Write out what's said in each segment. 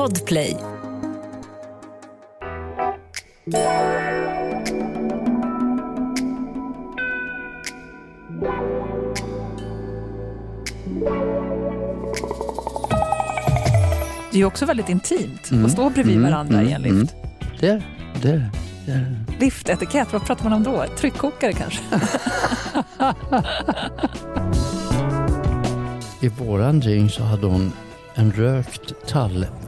Podplay. Det är ju också väldigt intimt att stå bredvid Mm, varandra i en mm, lift. Det är det. är det. det, är. Liftetikett, vad pratar man om då? Tryckkokare kanske? I våran drink så hade hon en rökt tallkotte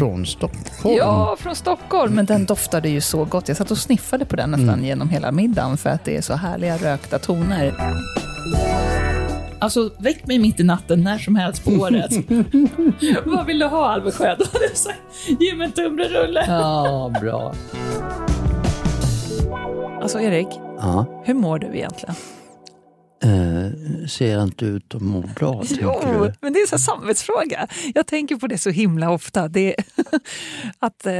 från Stockholm. Ja, från Stockholm. Men den doftade ju så gott. Jag satt och sniffade på den nästan Mm. genom hela middagen för att det är så härliga rökta toner. Alltså, väck mig mitt i natten när som helst på året. Vad vill du ha, jag sagt, ge mig en tunnbrödsrulle. Ja, bra. Alltså, Erik, Ja. hur mår du egentligen? Eh, ser jag inte ut att må bra, Jo, du? men det är en samvetsfråga. Jag tänker på det så himla ofta. Det, att, eh,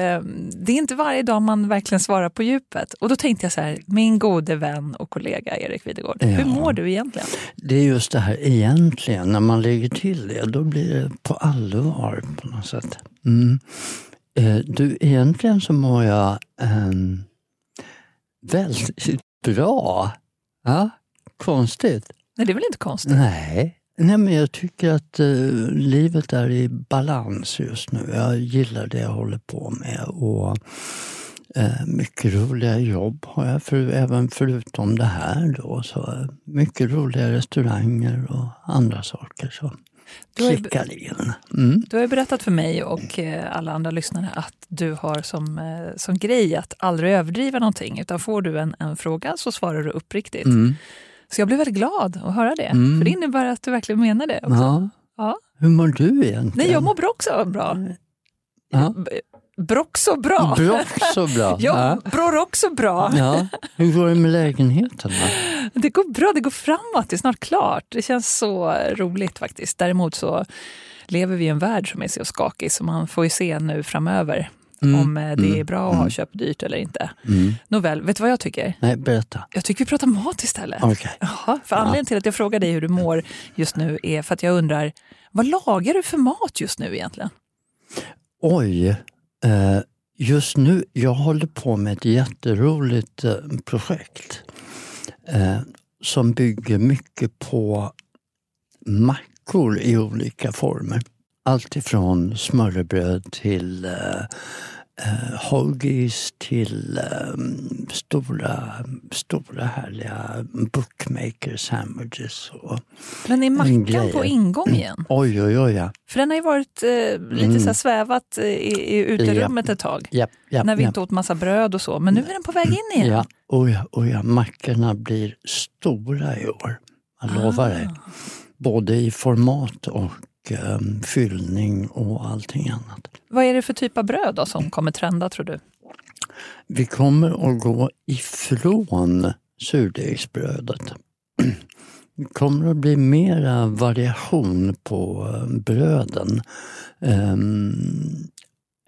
det är inte varje dag man verkligen svarar på djupet. Och då tänkte jag så här, min gode vän och kollega Erik Videgård, Ja. hur mår du egentligen? Det är just det här egentligen, när man lägger till det, då blir det på allvar på något sätt. Mm. Eh, du, egentligen så mår jag eh, väldigt bra. Ja, konstigt. Nej, det är väl inte konstigt? Nej. Nej, men jag tycker att eh, livet är i balans just nu. Jag gillar det jag håller på med. Och eh, Mycket roliga jobb har jag, för, även förutom det här. Då, så, eh, mycket roliga restauranger och andra saker som Du har ju-. Mm. Du har ju berättat för mig och alla andra lyssnare att du har som, som grej att aldrig överdriva någonting. Utan får du en, en fråga så svarar du uppriktigt. Mm. Så jag blev väldigt glad att höra det. Mm. För det innebär att du verkligen menar det. Också. Ja. Ja. Hur mår du egentligen? Nej, jag mår bra också bra. Ja. B- Brock så bra. Bra, så bra. Ja, bror också bra. Ja. Hur går det med lägenheten? Då? Det går bra, det går framåt, det är snart klart. Det känns så roligt faktiskt. Däremot så lever vi i en värld som är så skakig så man får ju se nu framöver Mm, om eh, det är mm, bra att ha mm. köpt dyrt eller inte. Mm. Nåväl, vet du vad jag tycker? Nej, berätta. Jag tycker vi pratar mat istället. Okej. Jaha, för anledningen till att jag frågar dig hur du mår just nu är för att jag undrar, vad lagar du för mat just nu egentligen? Oj. Eh, just nu, jag håller på med ett jätteroligt eh, projekt eh, som bygger mycket på mackor i olika former. Allt ifrån smörrebröd till eh, eh, hoagies till eh, stora, stora härliga bookmaker sandwiches. Och, Men är mackan grejer. på ingång igen? oj, oj, oj. Ja. För den har ju varit eh, lite Mm. så svävat eh, i, i uterummet ett tag. Japp, japp, när vi inte åt massa bröd och så. Men nu är den på väg in igen. Ja, ja, oh ja, mackorna blir stora i år. Jag lovar dig. Ah. Både i format och ehm, fyllning och allting annat. Vad är det för typ av bröd då som kommer trenda tror du? Vi kommer att gå ifrån surdegsbrödet. Det kommer att bli mera variation på eh, bröden. Ehm,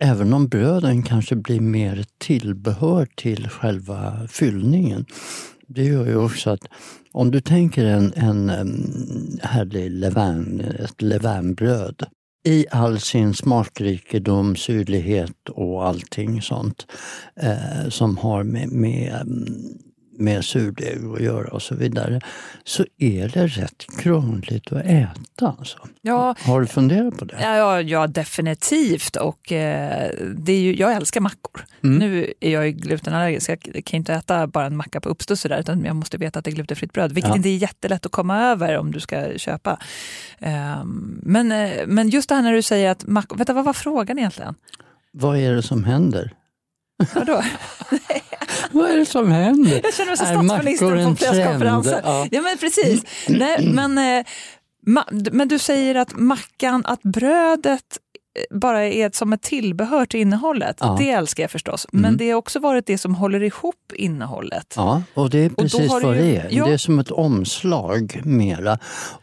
Även om bröden kanske blir mer tillbehör till själva fyllningen. Det gör ju också att om du tänker en, en härlig levain, ett levainbröd i all sin smakrikedom, syrlighet och allting sånt eh, som har med, med, med surdeg att göra och så vidare, så är det rätt krångligt att äta. Alltså. Ja, Har du funderat på det? ja, ja, definitivt. Och, eh, det är ju, jag älskar mackor. Mm. Nu är jag glutenallergisk, jag kan inte äta bara en macka på uppstuds där, utan jag måste veta att det är glutenfritt bröd, vilket Ja. inte är jättelätt att komma över om du ska köpa. Ehm, men, eh, men just det här när du säger att mackor, vänta vad var frågan egentligen? Vad är det som händer? Vadå? Vad är det som händer? Jag känner mig som statsministern på en presskonferensen. Ja. Ja. men precis. Nej, men, eh, men du säger att mackan, att brödet eh, bara är som ett tillbehör till innehållet. Ja. Det älskar jag förstås. Men Mm. det har också varit det som håller ihop innehållet. Ja, och det är precis vad ju- det är. ja. Det är som ett omslag mera.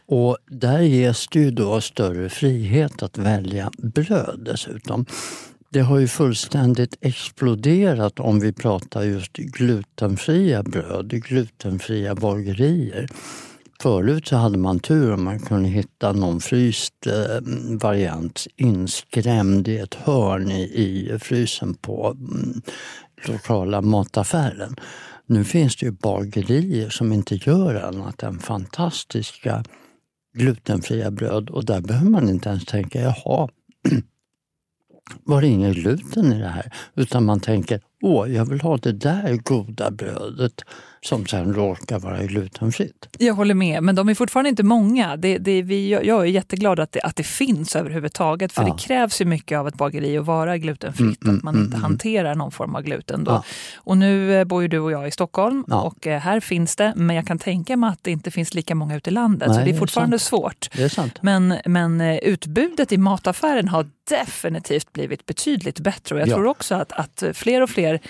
Och där ges det ju då större frihet att välja bröd dessutom. Det har ju fullständigt exploderat om vi pratar just glutenfria bröd, glutenfria bagerier. Förut så hade man tur om man kunde hitta någon fryst eh, variant inskrämd i ett hörn i, i frysen på mm, lokala mataffären. Nu finns det ju bagerier som inte gör annat än fantastiska glutenfria bröd och där behöver man inte ens tänka, jaha, var det ingen gluten i det här? Utan man tänker, åh, jag vill ha det där goda brödet som sen råkar vara glutenfritt. Jag håller med, men de är fortfarande inte många. Det, det, vi, jag är jätteglad att det, att det finns överhuvudtaget, för ja. det krävs ju mycket av ett bageri att vara glutenfritt, mm, att man mm, inte mm, hanterar någon form av gluten. Då. Ja. Och nu eh, bor ju du och jag i Stockholm ja. och eh, här finns det, men jag kan tänka mig att det inte finns lika många ute i landet, Nej, så det är fortfarande det är svårt. Det är sant. Men, men eh, utbudet i mataffären har definitivt blivit betydligt bättre och jag tror också att, att fler och fler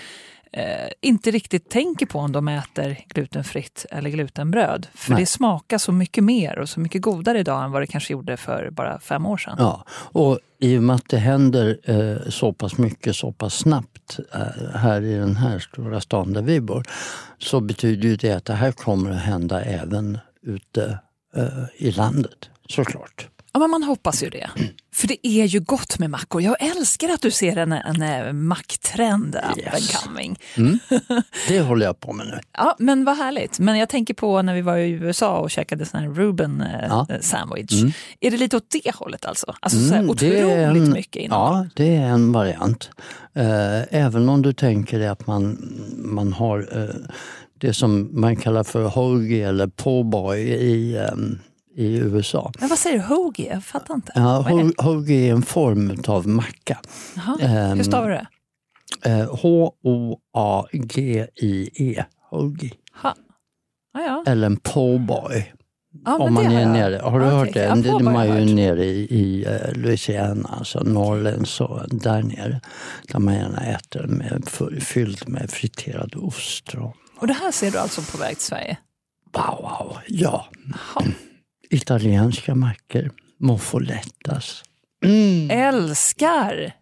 eh, inte riktigt tänker på om de äter glutenfritt eller glutenbröd. För Nej. det smakar så mycket mer och så mycket godare idag än vad det kanske gjorde för bara fem år sedan. Ja, och i och med att det händer eh, så pass mycket så pass snabbt eh, här i den här stora stan där vi bor så betyder ju det att det här kommer att hända även ute eh, i landet såklart. Ja, men man hoppas ju det. För det är ju gott med mackor. Jag älskar att du ser en, en macktrend up yes. and coming. Mm. Det håller jag på med nu. Ja, men vad härligt. Men jag tänker på när vi var i USA och käkade sån här Ruben eh, ja. sandwich. Mm. Är det lite åt det hållet alltså? Alltså så här mm, otroligt en, mycket innehåll. Ja, det är en variant. Eh, även om du tänker dig att man, man har eh, det som man kallar för hoagie eller påboy i um, i USA. Men vad säger du, hoagie? Jag fattar inte. Ja, hoagie är en form av macka. Jaha. Hur stavar du det? Eh, H-O-A-G-I-E. Hoagie. Ha. Ah, ja. Eller en påboy. Ja, Om man är nere, har du okay. hört det? Ja, det är man ju nere i, i uh, Louisiana, alltså Norrlands och där nere. Där man gärna äter med, fylld med friterad ostron. Och det här ser du alltså på väg till Sverige? Wow, wow. ja. Aha italienska mackor, moffolettas. Mm. Älskar!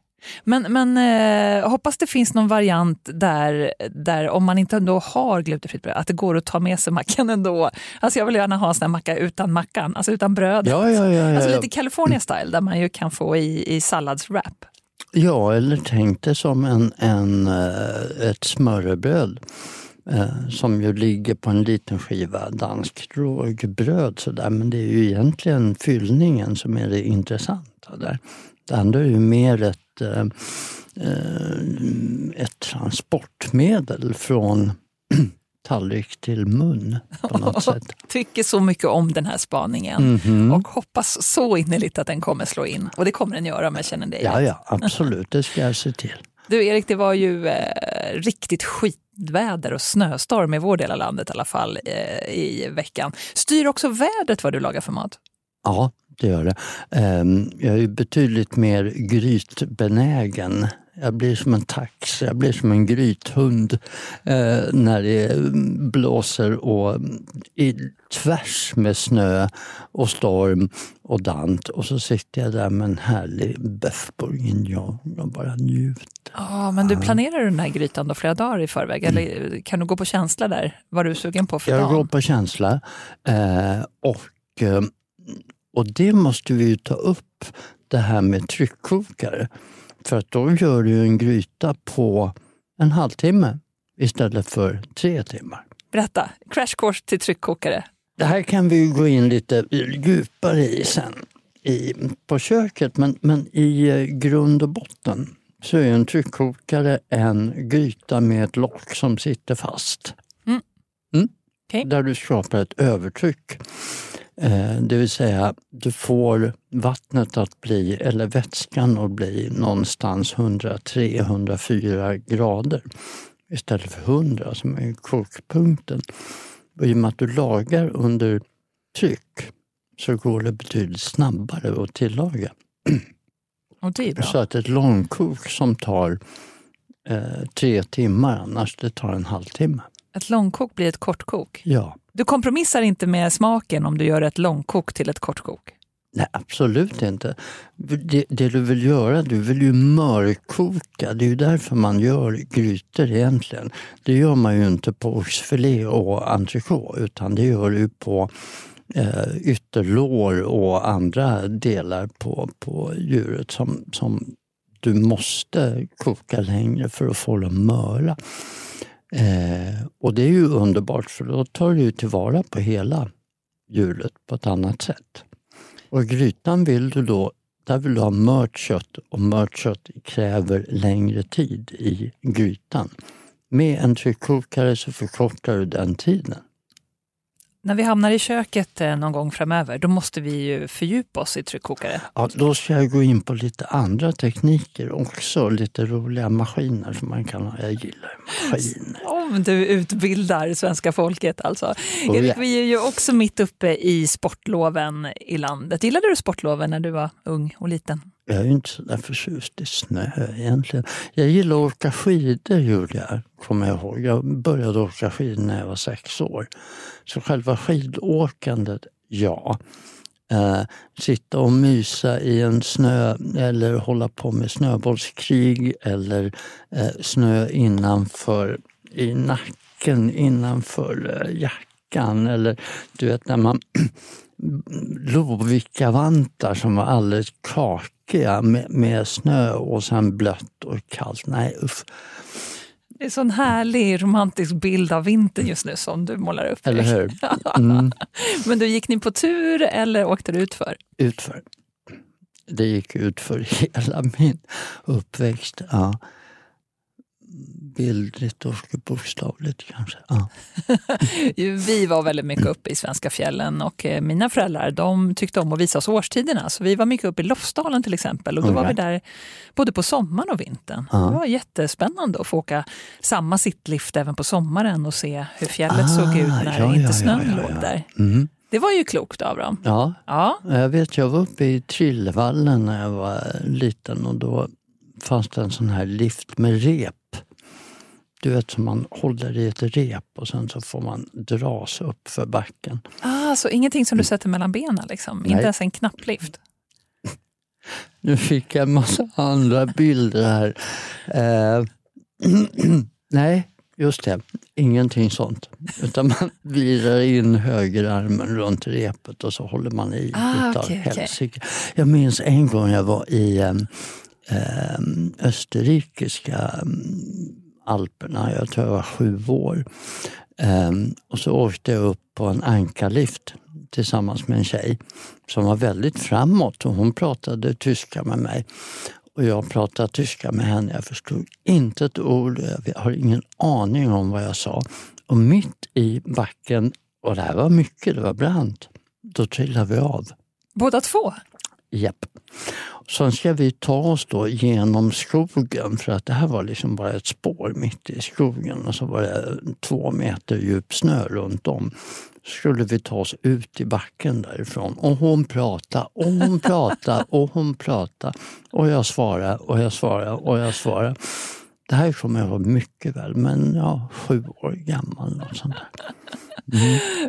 Men, men eh, hoppas det finns någon variant där, där om man inte ändå har glutenfritt bröd, att det går att ta med sig mackan ändå. Alltså jag vill gärna ha en sån här macka utan mackan, alltså utan brödet. Ja, ja, ja, alltså lite California style där man ju kan få i, i salladswrap. Ja, eller tänk det som en, en, eh, ett smörrebröd som ju ligger på en liten skiva danskt rågbröd sådär. Men det är ju egentligen fyllningen som är det intressanta där. Det andra är ju mer ett, eh, eh ett transportmedel från tallrik till mun på något sätt. Tycker så mycket om den här spaningen mm -hmm. och hoppas så innerligt att den kommer slå in. Och det kommer den göra om jag känner dig. Ja, ja, absolut. Det ska jag se till. Du Erik, det var ju eh, riktigt skitväder och snöstorm i vår del av landet i alla fall eh, i veckan. Styr också vädret vad du lagar för mat? Ja, det gör det. Eh, jag är betydligt mer grytbenägen jag blir som en tax, jag blir som en grythund eh, när det blåser och i tvärs med snö och storm och dant. Och så sitter jag där med en härlig bœuf bourguignon och bara njuter. Ja, men du planerar den här grytan då flera dagar i förväg? Mm. Eller kan du gå på känsla där? Vad du är sugen på för Jag dagen? går på känsla. Eh, och, eh, och det måste vi ju ta upp, det här med tryckkokare. För att då gör du en gryta på en halvtimme istället för tre timmar. Berätta, crash course till tryckkokare. Det här kan vi gå in lite djupare i sen i, på köket, men, men i eh, grund och botten så är en tryckkokare en gryta med ett lock som sitter fast. Mm. Mm? Okay. Där du skapar ett övertryck. Eh, det vill säga, du får vattnet att bli, eller vätskan att bli någonstans 103-104 grader istället för 100 som är kokpunkten. Och I och med att du lagar under tryck så går det betydligt snabbare att tillaga. Och det är bra. Så att ett långkok som tar eh, tre timmar, annars det tar en halvtimme. Ett långkok blir ett kortkok? Ja. Du kompromissar inte med smaken om du gör ett långkok till ett kortkok? Nej, absolut inte. Det, det, du vill göra, du vill ju mörkoka. Det är ju därför man gör grytor egentligen. Det gör man ju inte på oxfilé och entrecote utan det gör du på eh, ytterlår och andra delar på, på djuret som, som du måste koka längre för att få dem möra. Eh, och det är ju underbart för då tar du tillvara på hela djuret på ett annat sätt. Och grytan vill du då, där vill du ha mört kött och mört kött kräver längre tid i grytan. Med en tryckkokare så förkortar du den tiden. När vi hamnar i köket eh, någon gång framöver, då måste vi ju fördjupa oss i tryckkokare. Ja, då ska jag gå in på lite andra tekniker också. Lite roliga maskiner som man kan ha. Jag gillar maskiner. Om du utbildar svenska folket alltså. Oh, Erik, ja. vi är ju också mitt uppe i sportloven i landet. Gillade du sportloven när du var ung och liten? Jag är ju inte så där förtjust i snö egentligen. Jag gillar att åka skidor, gjorde jag, kommer jag ihåg. Jag började åka skidor när jag var sex år. Så själva skidåkandet, ja. Eh, sitta och mysa i en snö eller hålla på med snöbollskrig eller eh, snö innanför i nacken, innanför eh, jackan. Eller du vet när man Lovikkavantar som var alldeles kakiga med, med snö och sen blött och kallt. Nej usch. Det är en sån härlig romantisk bild av vintern just nu som du målar upp. Eller hur? Mm, Men du, gick ni på tur eller åkte du utför? utför. Det gick ut för hela min uppväxt. Ja. Bildligt och bokstavligt kanske. Ja. Vi var väldigt mycket uppe i svenska fjällen och eh, mina föräldrar de tyckte om att visa oss årstiderna. Så vi var mycket uppe i Lofsdalen till exempel och då var vi där både på sommaren och vintern. Ja. Det var jättespännande att få åka samma sittlift även på sommaren och se hur fjället såg ut när Ah, ja, inte snön låg där. Mm. Det var ju klokt av dem. ja, Ja, jag vet jag var uppe i Trillevallen när jag var liten och då fanns det en sån här lift med rep. Du vet som man håller i ett rep och sen så får man dras upp för backen. ah, så ingenting som du sätter mellan benen liksom? Nej. Inte ens en knapplift? Nu fick jag en massa andra bilder här. Eh, nej, just det. Ingenting sånt. Utan man virar in högerarmen runt repet och så håller man i. Ah, utav okej. helsike. Jag minns en gång jag var i eh, eh, österrikiska eh, Alperna. Jag tror jag var sju år. Ehm, och så åkte jag upp på en ankarlift tillsammans med en tjej som var väldigt framåt och hon pratade tyska med mig. Och jag pratade tyska med henne. Jag förstod inte ett ord. Jag har ingen aning om vad jag sa. Och mitt i backen, och det här var mycket, det var brant, då trillade vi av. Båda två? Japp. Sen ska vi ta oss då genom skogen för att det här var liksom bara ett spår mitt i skogen och så var det två meter djup snö runt om. Så skulle vi ta oss ut i backen därifrån och hon pratade och hon pratade och hon pratade och jag svarade och jag svarade och jag svarade. Det här kommer jag ihåg mycket väl, men ja, sju år gammal. Och sånt där.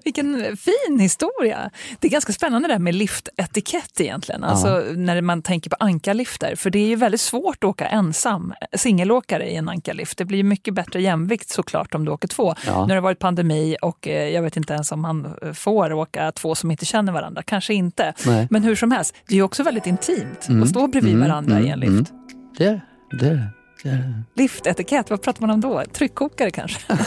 Vilken fin historia! Det är ganska spännande det här med liftetikett egentligen. Alltså när man tänker på ankarlifter. För det är ju väldigt svårt att åka ensam, singelåkare i en ankarlift. Det blir ju mycket bättre jämvikt såklart om du åker två. Ja. Nu har det varit pandemi och eh, jag vet inte ens om man får åka två som inte känner varandra. Kanske inte. Nej. Men hur som helst, det är ju också väldigt intimt att stå bredvid Mm, varandra i en mm, lift. Det är det. Det. Liftetikett, vad pratar man om då? Tryckkokare kanske?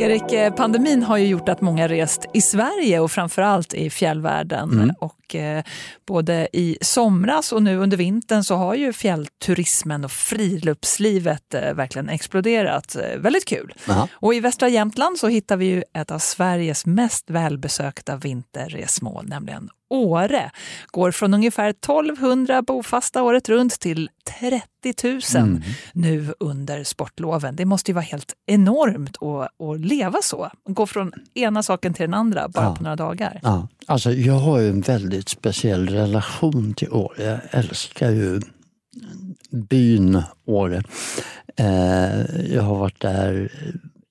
Erik, eh, pandemin har ju gjort att många rest i Sverige och framförallt i fjällvärlden. Mm. Och eh, både i somras och nu under vintern så har ju fjällturismen och friluftslivet eh, verkligen exploderat. Eh, väldigt kul. Ja. Och i västra Jämtland så hittar vi ju ett av Sveriges mest välbesökta vinterresmål, nämligen Åre. Går från ungefär 1200 bofasta året runt till 30 000 Mm. nu under sportloven. Det måste ju vara helt enormt att, att leva så. Gå från ena saken till den andra bara Ja. på några dagar. Ja, alltså jag har ju en väldigt speciell relation till Åre. Jag älskar ju byn Åre. Eh, jag har varit där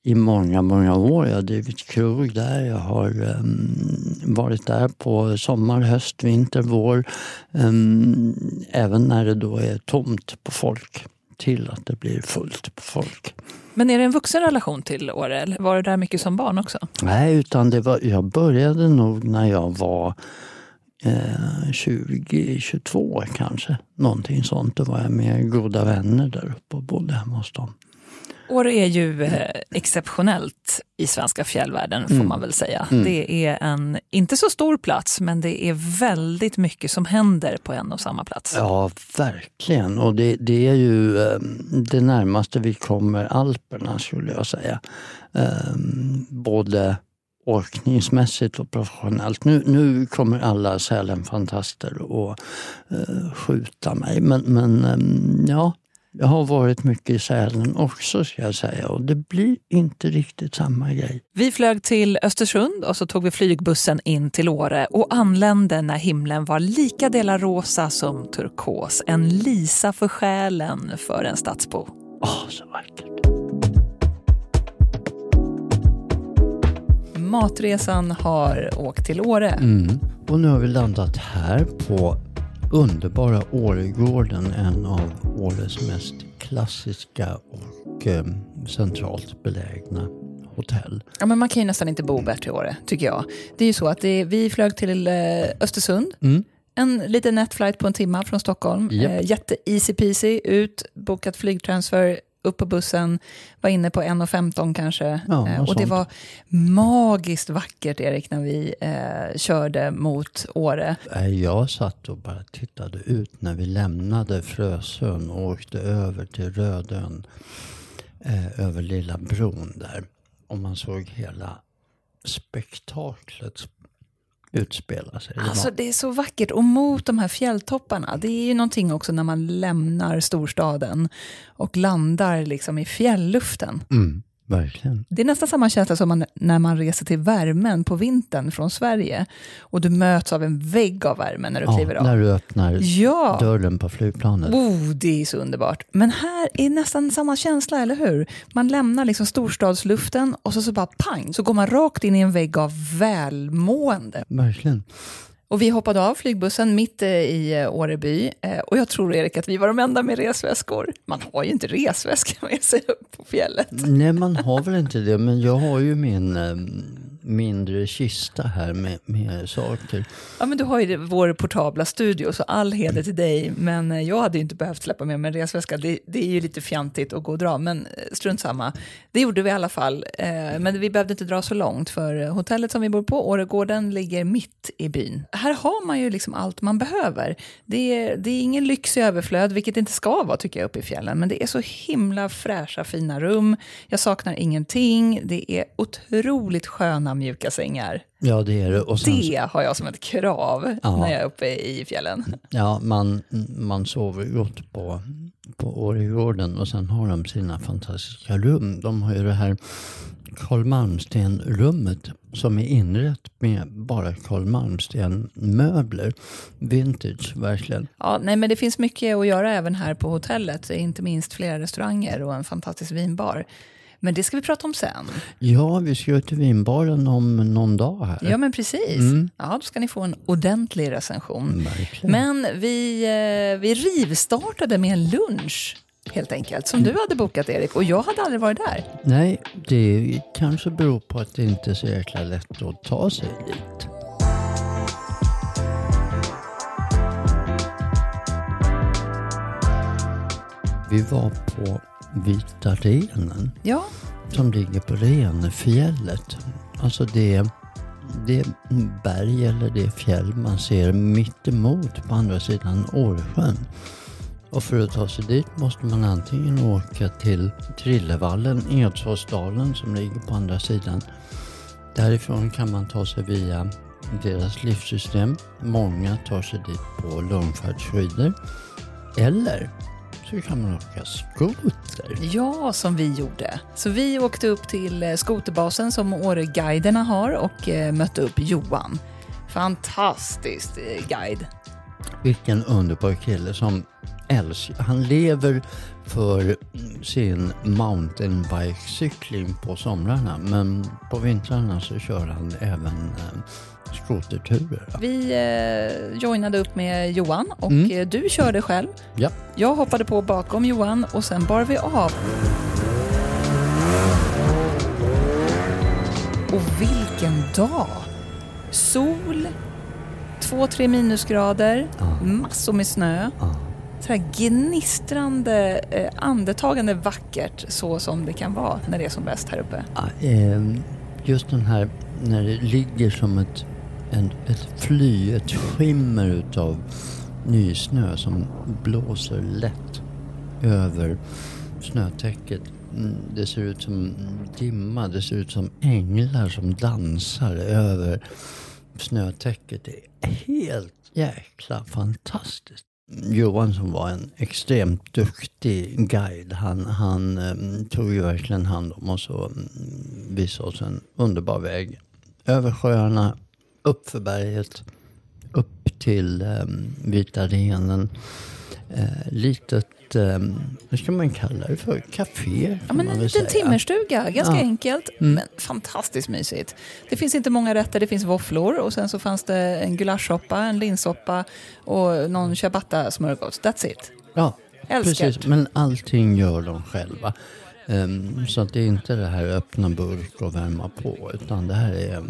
i många, många år. Jag har drivit krog där. Jag har um, varit där på sommar, höst, vinter, vår. Um, även när det då är tomt på folk till att det blir fullt på folk. Men är det en vuxen relation till Åre eller var det där mycket som barn också? Nej, utan det var, jag började nog när jag var eh, 20, 22 kanske. Någonting sånt. Då var jag med goda vänner där uppe och bodde hemma hos dem. Åre är ju eh, exceptionellt i svenska fjällvärlden får mm. man väl säga. Mm. Det är en, inte så stor plats, men det är väldigt mycket som händer på en och samma plats. Ja, verkligen. Och det, det är ju eh, det närmaste vi kommer Alperna skulle jag säga. Eh, både orkningsmässigt och professionellt. Nu, nu kommer alla Sälenfantaster att uh, skjuta mig. Men, men um, ja, jag har varit mycket i Sälen också ska jag säga och det blir inte riktigt samma grej. Vi flög till Östersund och så tog vi flygbussen in till Åre och anlände när himlen var lika delar rosa som turkos. En lisa för själen för en stadsbo. Åh, oh, så vackert. Matresan har åkt till Åre. Mm. Och nu har vi landat här på underbara Åregården, en av Åres mest klassiska och eh, centralt belägna hotell. Ja, men man kan ju nästan inte bo bättre i Åre, tycker jag. Det är ju så att det, vi flög till eh, Östersund. Mm. En liten nätflight på en timme från Stockholm. Yep. Eh, jätte easy peasy, ut, bokat flygtransfer, upp på bussen, var inne på 1.15 kanske. Ja, eh, och det var magiskt vackert, Erik, när vi eh, körde mot Åre. Jag satt och bara tittade ut när vi lämnade Frösön och åkte över till Rödön. Eh, över Lilla bron där. Och man såg hela spektaklet utspela sig. Alltså det är så vackert. Och mot de här fjälltopparna, det är ju någonting också när man lämnar storstaden och landar liksom i fjällluften. Mm. Verkligen. Det är nästan samma känsla som man, när man reser till värmen på vintern från Sverige och du möts av en vägg av värme när du ja, kliver av. när du öppnar ja. dörren på flygplanet. Oh, det är så underbart. Men här är nästan samma känsla, eller hur? Man lämnar liksom storstadsluften och så, så bara pang, så går man rakt in i en vägg av välmående. Verkligen. Och vi hoppade av flygbussen mitt eh, i eh, Åreby eh, och jag tror Erik att vi var de enda med resväskor. Man har ju inte resväska med sig upp på fjället. Nej, man har väl inte det, men jag har ju min mindre kista här med, med saker. Ja, men du har ju vår portabla studio, så all heder till dig. Men jag hade ju inte behövt släppa med mig en resväska. Det, det, är ju lite fjantigt att gå och dra, men strunt samma. Det gjorde vi i alla fall. Men vi behövde inte dra så långt, för hotellet som vi bor på, Åregården, ligger mitt i byn. Här har man ju liksom allt man behöver. Det är, det är ingen lyx i överflöd, vilket det inte ska vara tycker jag uppe i fjällen. Men det är så himla fräscha, fina rum. Jag saknar ingenting. Det är otroligt sköna mjuka sängar. Ja, det är det. Och sen, det har jag som ett krav ja, när jag är uppe i fjällen. Ja, man, man sover gott på, på Åregården och sen har de sina fantastiska rum. De har ju det här Carl Malmsten-rummet som är inrett med bara Carl Malmsten-möbler. Vintage, verkligen. Ja, nej, men det finns mycket att göra även här på hotellet. Inte minst flera restauranger och en fantastisk vinbar. Men det ska vi prata om sen. Ja, vi ska ju till vinbaren om någon dag här. Ja, men precis. Mm. Ja, då ska ni få en ordentlig recension. Verkligen. Men vi, eh, vi rivstartade med en lunch helt enkelt, som du hade bokat Erik och jag hade aldrig varit där. Nej, det kanske beror på att det inte är så jäkla lätt att ta sig dit. Vi var på Vita renen. Ja. Som ligger på Renefjället. Alltså det, det berg eller det fjäll man ser mitt emot på andra sidan Årsjön. Och för att ta sig dit måste man antingen åka till Trillevallen, Edsåsdalen som ligger på andra sidan. Därifrån kan man ta sig via deras livssystem. Många tar sig dit på långfärdsskidor. Eller så kan man åka skoter. Ja, som vi gjorde. Så vi åkte upp till eh, skoterbasen som Åreguiderna har och eh, mötte upp Johan. Fantastisk eh, guide. Vilken underbar kille som älskar, han lever för sin mountainbike-cykling på somrarna men på vintrarna så kör han även eh, skoterturer. Vi eh, joinade upp med Johan och Mm. eh, du körde själv. Ja. Jag hoppade på bakom Johan och sen bar vi av. Och vilken dag! Sol, två, tre minusgrader, Ja. massor med snö. Ja. Så här gnistrande, eh, andetagande vackert så som det kan vara när det är som bäst här uppe. Ehm, just den här när det ligger som ett, en, ett fly, ett skimmer utav nysnö som blåser lätt över snötäcket. Mm, det ser ut som dimma, det ser ut som änglar som dansar över snötäcket. Det är helt jäkla fantastiskt. Johan som var en extremt duktig guide, han, han ehm, tog ju verkligen hand om oss och mm, visade oss en underbar väg. Över sjöarna, upp för berget, upp till um, Vita renen. Uh, eh, litet, eh, vad ska man kalla det för? Café Ja, men en liten säga. timmerstuga, ganska Ja. enkelt Mm. men fantastiskt mysigt. Det finns inte många rätter, det finns våfflor och sen så fanns det en gulaschsoppa, en linssoppa och någon ciabatta-smörgås. That's it. Ja, Älskar. precis. Men allting gör de själva. Ehm, så att det är inte det här öppna burk och värma på, utan det här är,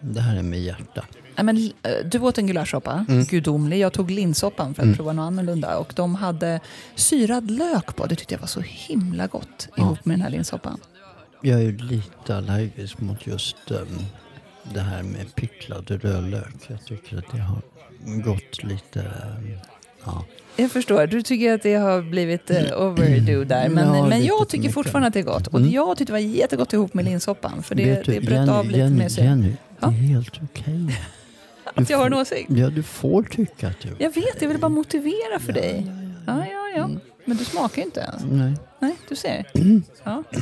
det här är med hjärta. Ja, men, eh, du åt en gulaschsoppa, Mm. gudomlig. Jag tog linssoppan för att prova något annorlunda och de hade syrad lök på. Det tyckte jag var så himla gott ihop med den här linssoppan. Jag är lite allergisk mot just ehm, det här med picklad rödlök. Jag tycker att det har gått lite... ehm, ja. Jag förstår, du tycker att det har blivit eh, overdue där. Men, Ja, men jag tycker mycket. fortfarande att det är gott. Och Mm. jag tyckte det var jättegott ihop med linssoppan. För det, Vet du, det bröt av lite Jenny, med sig. Jenny, Ja? det är helt okej. Att jag har en åsikt. Ja, du får tycka att du... Jag vet, jag vill bara motivera för dig. Ja, ja, ja. Mm. Men du smakar ju inte ens. Nej. Nej, du ser. Ja.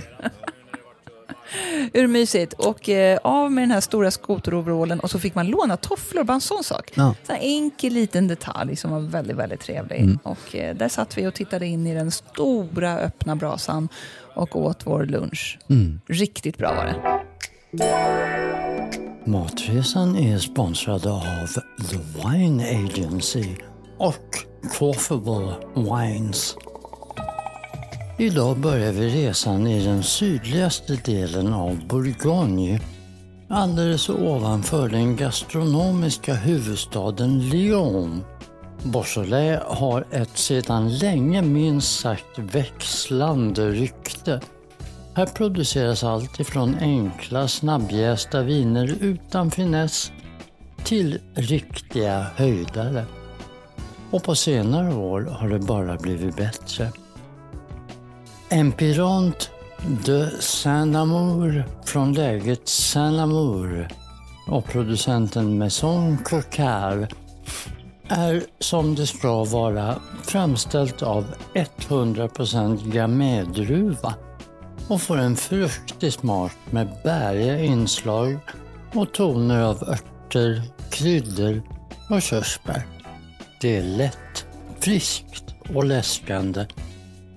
Urmysigt. Och eh, av med den här stora skoteroverallen och så fick man låna tofflor, bara en sån sak. Ja. Så här enkel liten detalj som var väldigt, väldigt trevlig. Mm. Och eh, där satt vi och tittade in i den stora öppna brasan och åt vår lunch. Mm. Riktigt bra var det. Matresan är sponsrad av The Wine Agency och Quaffable Wines. Idag börjar vi resan i den sydligaste delen av Bourgogne. Alldeles ovanför den gastronomiska huvudstaden Lyon. Beaujolais har ett sedan länge minst sagt växlande rykte. Här produceras allt ifrån enkla snabbjästa viner utan finess till riktiga höjdare. Och på senare år har det bara blivit bättre. Empirant de Saint-Amour från läget Saint-Amour och producenten Maison Coquard är som det ska vara framställt av 100% gamédruva och får en fruktig smak med bäriga inslag och toner av örter, kryddor och körsbär. Det är lätt, friskt och läskande.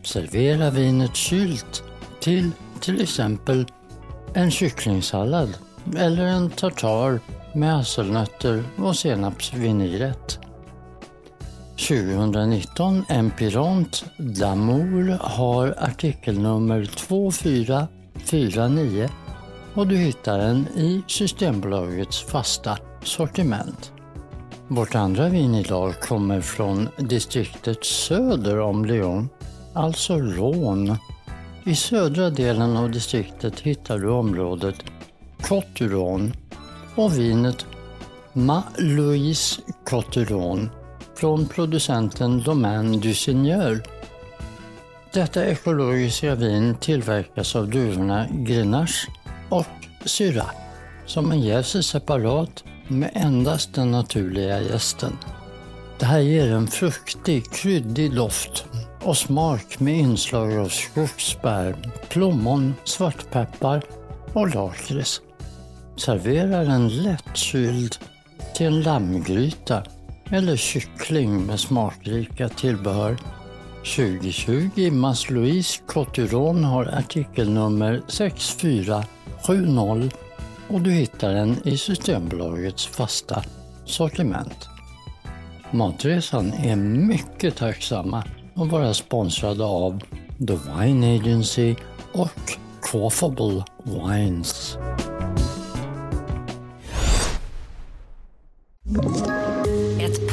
Servera vinet kylt till till exempel en kycklingsallad eller en tartar med hasselnötter och senapsvinägrett. 2019 Empirant d'Amour har artikelnummer 2449 och du hittar den i Systembolagets fasta sortiment. Vårt andra vin idag kommer från distriktet söder om Lyon, alltså Rhône. I södra delen av distriktet hittar du området Cotteron och vinet Ma Louise Cotteron från producenten Domaine du Seigneur. Detta ekologiska vin tillverkas av druvorna Grenache och Syrah som man jäser separat med endast den naturliga jästen. Det här ger en fruktig, kryddig doft och smak med inslag av skogsbär, plommon, svartpeppar och lakrits. Servera den lättkyld till en lammgryta eller kyckling med smakrika tillbehör 2020 Mas-Louise Cotteron har artikelnummer 6470 och du hittar den i Systembolagets fasta sortiment. Matresan är mycket tacksamma att vara sponsrade av The Wine Agency och Quaffable Wines.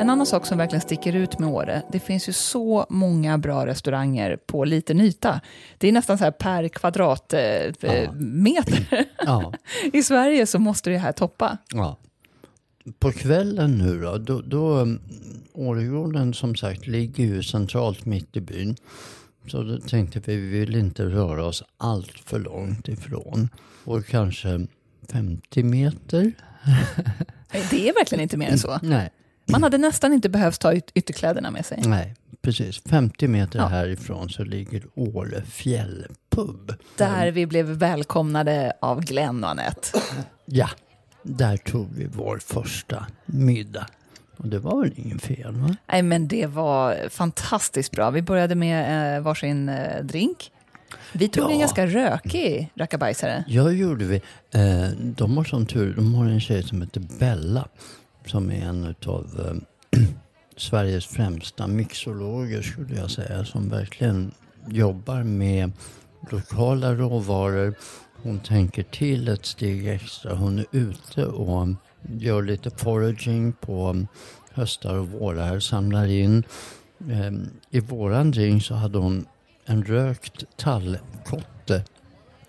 En annan sak som verkligen sticker ut med Åre, det finns ju så många bra restauranger på liten yta. Det är nästan så här per kvadratmeter. Ja. Ja. I Sverige så måste det här toppa. Ja. På kvällen nu då, då, då um, Åregården som sagt ligger ju centralt mitt i byn. Så då tänkte vi, vi vill inte röra oss allt för långt ifrån. Och kanske 50 meter. Det är verkligen inte mer än så. Nej, Man hade nästan inte behövt ta yt- ytterkläderna med sig. nej, precis. 50 meter Ja. härifrån så ligger Åre fjällpub. Där vi blev välkomnade av Glenn och Anette. Ja, där tog vi vår första middag. Och det var väl ingen fel va? Nej, men det var fantastiskt bra. Vi började med eh, varsin eh, drink. Vi tog Ja. en ganska rökig rackabajsare. Ja, gjorde vi. Eh, de har som tur, de har en tjej som heter Bella. Som är en av eh, Sveriges främsta mixologer skulle jag säga. Som verkligen jobbar med lokala råvaror. Hon tänker till ett steg extra. Hon är ute och gör lite foraging på höstar och vårar. Samlar in. Eh, I våran drink så hade hon en rökt tallkott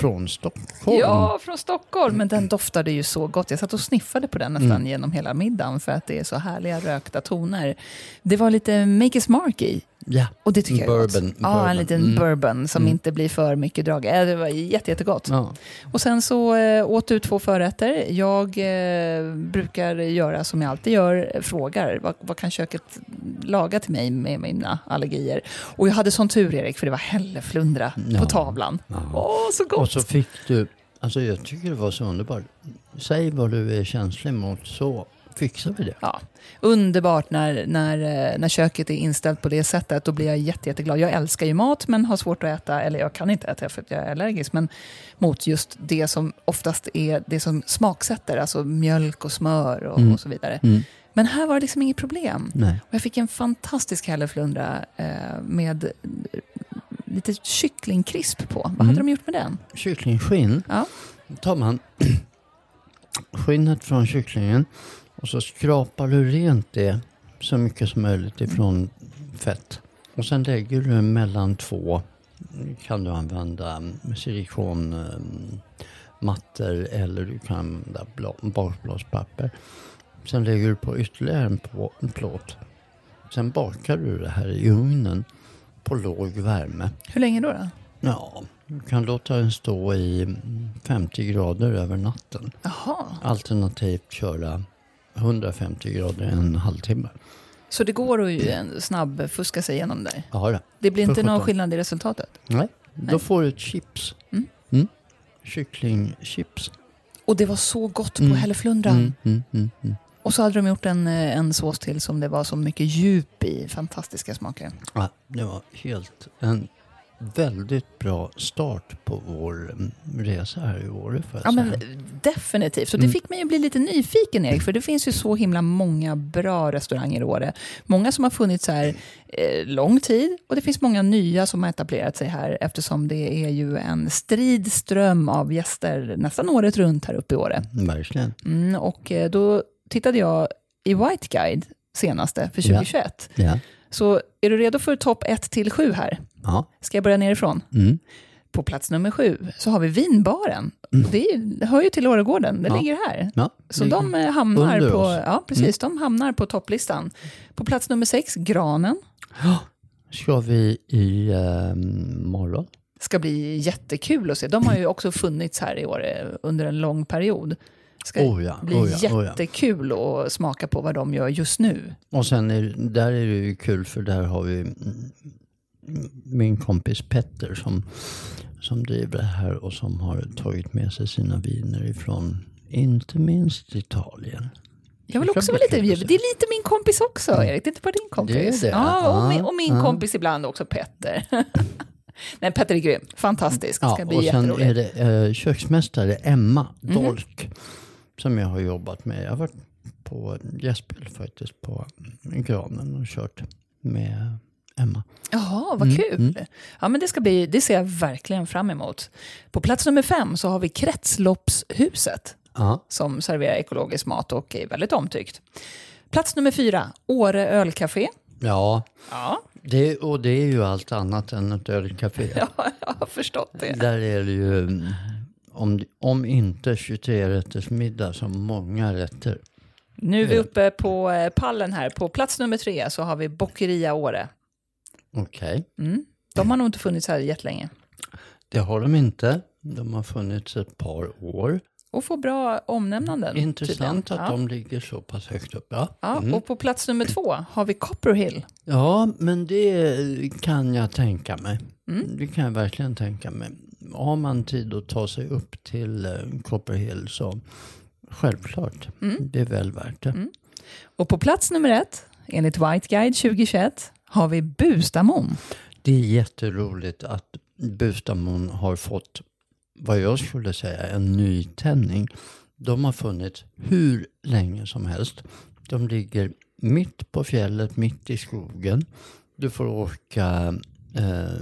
från Stockholm. Ja, från Stockholm. Men den doftade ju så gott. Jag satt och sniffade på den nästan genom hela middagen för att det är så härliga rökta toner. Det var lite Maker's Mark i. Ja, Och det tycker jag är Bourbon, gott. Ja, bourbon. en liten Mm. bourbon som inte blir för mycket drag. Äh, Det var jätte, jättegott. ja. Och sen så äh, åt du två förrätter. Jag äh, brukar göra som jag alltid gör, frågar vad, vad kan köket laga till mig med mina allergier. Och jag hade sån tur Erik, för det var hälleflundra Ja. på tavlan. Ja. Åh, så gott! Och så fick du, alltså jag tycker det var så underbart. Säg vad du är känslig mot så fixar vi det. Ja, underbart när, när, eh, när köket är inställt på det sättet. Då blir jag jätte, jätteglad. Jag älskar ju mat men har svårt att äta, eller jag kan inte äta för att jag är allergisk, men mot just det som oftast är det som smaksätter, alltså mjölk och smör och, Mm. och så vidare. Mm. Men här var det liksom inget problem. Nej. Och jag fick en fantastisk hälleflundra eh, med lite kycklingkrisp på. Vad Mm. hade de gjort med den? Kycklingskinn, Ja. då tar man skinnet från kycklingen och så skrapar du rent det så mycket som möjligt ifrån fett. Och sen lägger du mellan två, kan du använda silikonmattor eller du kan använda bakplåtspapper. Sen lägger du på ytterligare en, på, en plåt. Sen bakar du det här i ugnen på låg värme. Hur länge då? då? Ja, du kan låta den stå i mm, 50 grader över natten. Jaha, Alternativt köra 150 grader en halvtimme. så det går att ju en snabb fuska sig igenom där? Ja, då. Det blir inte någon skillnad i resultatet? Nej, då Nej. får du ett chips. Mm. Mm. Kycklingchips. Och det var så gott på Mm. hälleflundran. Mm, mm, mm, mm. Och så hade de gjort en, eh, en sås till som det var så mycket djup i. Fantastiska smaker. Ja, det var helt en väldigt bra start på vår mm, resa här i Åre. Ja, men definitivt. Och det Mm. fick mig att bli lite nyfiken, Erik. För det finns ju så himla många bra restauranger i Åre. Många som har funnits här eh, lång tid. Och det finns många nya som har etablerat sig här. Eftersom det är ju en strid ström av gäster nästan året runt här uppe i Åre. Verkligen. Mm, och eh, då tittade jag i White Guide senaste för Ja. 2021. Ja. Så är du redo för topp 1 till 7 här? ja. Ska jag börja nerifrån? Mm. På plats nummer sju så har vi vinbaren. Det, är, det hör ju till Åregården, det Ja. ligger här. Ja, Så de eh, hamnar under på, oss. Mm. ja, precis, de hamnar på topplistan. På plats nummer sex, granen. Ska vi i eh, morgon? Ska bli jättekul att se. De har ju också funnits här i år eh, under en lång period. Ska Oh ja, bli oh ja, oh ja. jättekul att smaka på vad de gör just nu. Och sen är, där är det ju kul för där har vi mm, min kompis Petter som, som driver det här och som har tagit med sig sina viner ifrån inte minst Italien. Jag vill också vara lite att Det är lite min kompis också, Erik. Det är inte bara din kompis. Det är det. Ja, och min, och min ja. kompis ibland också, Petter. Nej, Petter är grym. Fantastisk. Det ska Ja, bli och sen är det eh, köksmästare Emma Mhm. Dolk som jag har jobbat med. Jag har varit på gästspel faktiskt på granen och kört med Emma. Jaha, vad kul. Ja, men det, ska bli, det ser jag verkligen fram emot. På plats nummer fem så har vi Kretsloppshuset Ja, som serverar ekologisk mat och är väldigt omtyckt. Plats nummer fyra, Åre ölcafé. ja Ja, det, och det är ju allt annat än ett ölcafé. ja jag har förstått det. Där är det ju, mm, om, om inte 23 rätters middag, så många rätter. Nu är vi uppe på eh, pallen här. På plats nummer tre så har vi Boccheria Åre. Okej, Mm. De har nog inte funnits här jättelänge. det har de inte. De har funnits ett par år. Och får bra omnämnanden. Intressant tydligen. att ja. de ligger så pass högt upp. Ja. Ja, Mm. och på plats nummer två har vi Copperhill. ja, men det kan jag tänka mig. Mm. Det kan jag verkligen tänka mig. Har man tid att ta sig upp till eh, Copperhill så självklart, Mm. det är väl värt det. Och på plats nummer ett, enligt White Guide 2021, har vi Bustamon. Det är jätteroligt att Bustamon har fått vad jag skulle säga en nytändning. De har funnits hur länge som helst. De ligger mitt på fjället, mitt i skogen. Du får åka eh,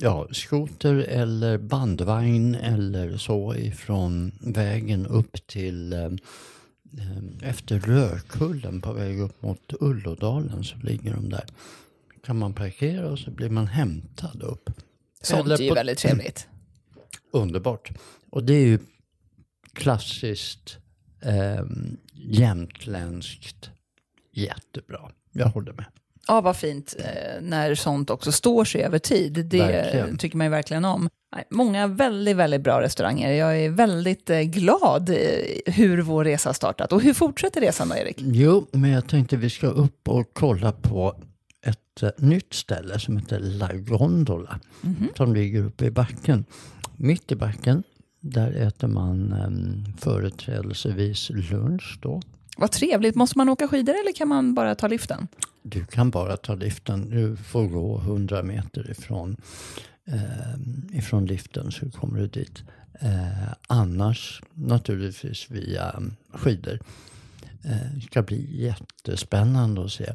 ja, skoter eller bandvagn eller så ifrån vägen upp till eh, efter Rökullen på väg upp mot Ullådalen så ligger de där. Kan man parkera och så blir man hämtad upp. Sånt Eller är ju på- väldigt trevligt. Underbart. Och det är ju klassiskt eh, jämtländskt jättebra. Jag håller med. Ja, vad fint eh, när sånt också står sig över tid. Det Verkligen. tycker man ju verkligen om. Många väldigt, väldigt bra restauranger. Jag är väldigt eh, glad eh, hur vår resa har startat. Och hur fortsätter resan då, Erik? Jo, men jag tänkte vi ska upp och kolla på ett nytt ställe som heter La Gondola. Som ligger uppe i backen. Mitt i backen, där äter man eh, företrädelsevis lunch då. Vad trevligt. Måste man åka skidor eller kan man bara ta liften? Du kan bara ta liften. Du får gå 100 meter ifrån, eh, ifrån liften så kommer du dit. Eh, annars naturligtvis via skidor. Eh, det ska bli jättespännande att se.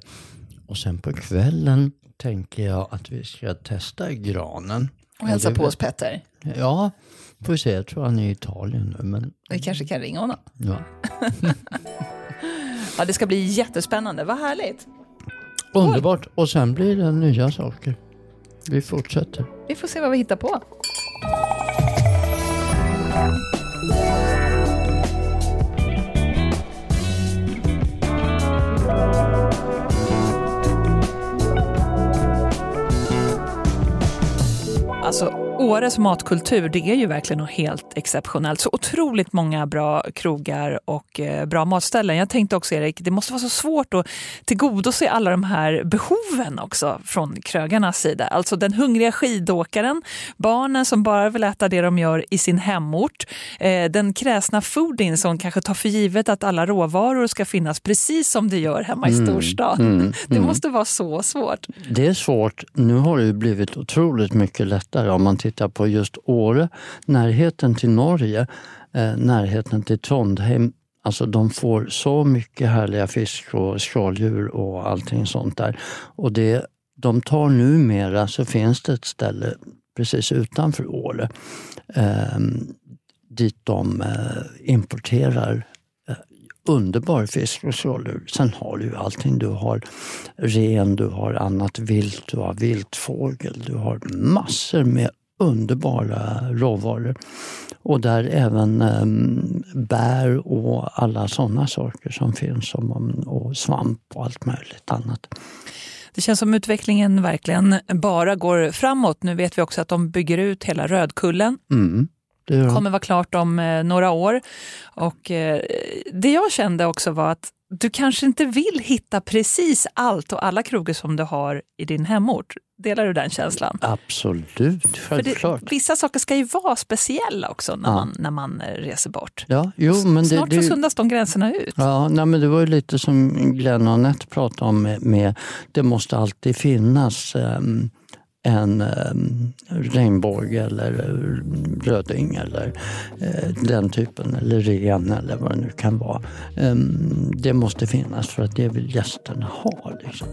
Och sen på kvällen tänker jag att vi ska testa granen. Och hälsa på oss Petter. Ja, får vi se. Jag tror han är i Italien nu. Men, Vi kanske kan ringa honom. ja. Ja, det ska bli jättespännande. Vad härligt. Underbart. Och sen blir det nya saker. Vi fortsätter. Vi får se vad vi hittar på. Alltså, Åres matkultur, det är ju verkligen något helt exceptionellt. Så otroligt många bra krogar och eh, bra matställen. Jag tänkte också, Erik, det måste vara så svårt att tillgodose alla de här behoven också från krögarnas sida. Alltså den hungriga skidåkaren, barnen som bara vill äta det de gör i sin hemort, eh, den kräsna foodien som kanske tar för givet att alla råvaror ska finnas precis som det gör hemma i storstan. det måste vara så svårt. Det är svårt. Nu har det blivit otroligt mycket lättare om man tittar på just Åre. Närheten till Norge, eh, närheten till Trondheim. Alltså de får så mycket härliga fisk och skaldjur och allting sånt där. Och det de tar numera så finns det ett ställe precis utanför Åre eh, dit de eh, importerar eh, underbar fisk och skaldjur. Sen har du ju allting. Du har ren, du har annat vilt, du har viltfågel, du har massor med underbara råvaror. Och där även eh, bär och alla sådana saker som finns, som, och svamp och allt möjligt annat. Det känns som utvecklingen verkligen bara går framåt. Nu vet vi också att de bygger ut hela Rödkullen. Mm, det kommer vara klart om eh, några år. Och eh, det jag kände också var att du kanske inte vill hitta precis allt och alla krogar som du har i din hemort. Delar du den känslan? Absolut, självklart. Det, vissa saker ska ju vara speciella också när, ja. man, när man eh, reser bort. Ja, jo, men det, Snart det, så suddas de gränserna ut. Ja, nej, men det var ju lite som Glenn och Anette pratade om med, med det måste alltid finnas um, en um, regnbåge eller röding eller uh, den typen, eller ren eller vad det nu kan vara. Um, det måste finnas för att det vill gästerna ha. Liksom.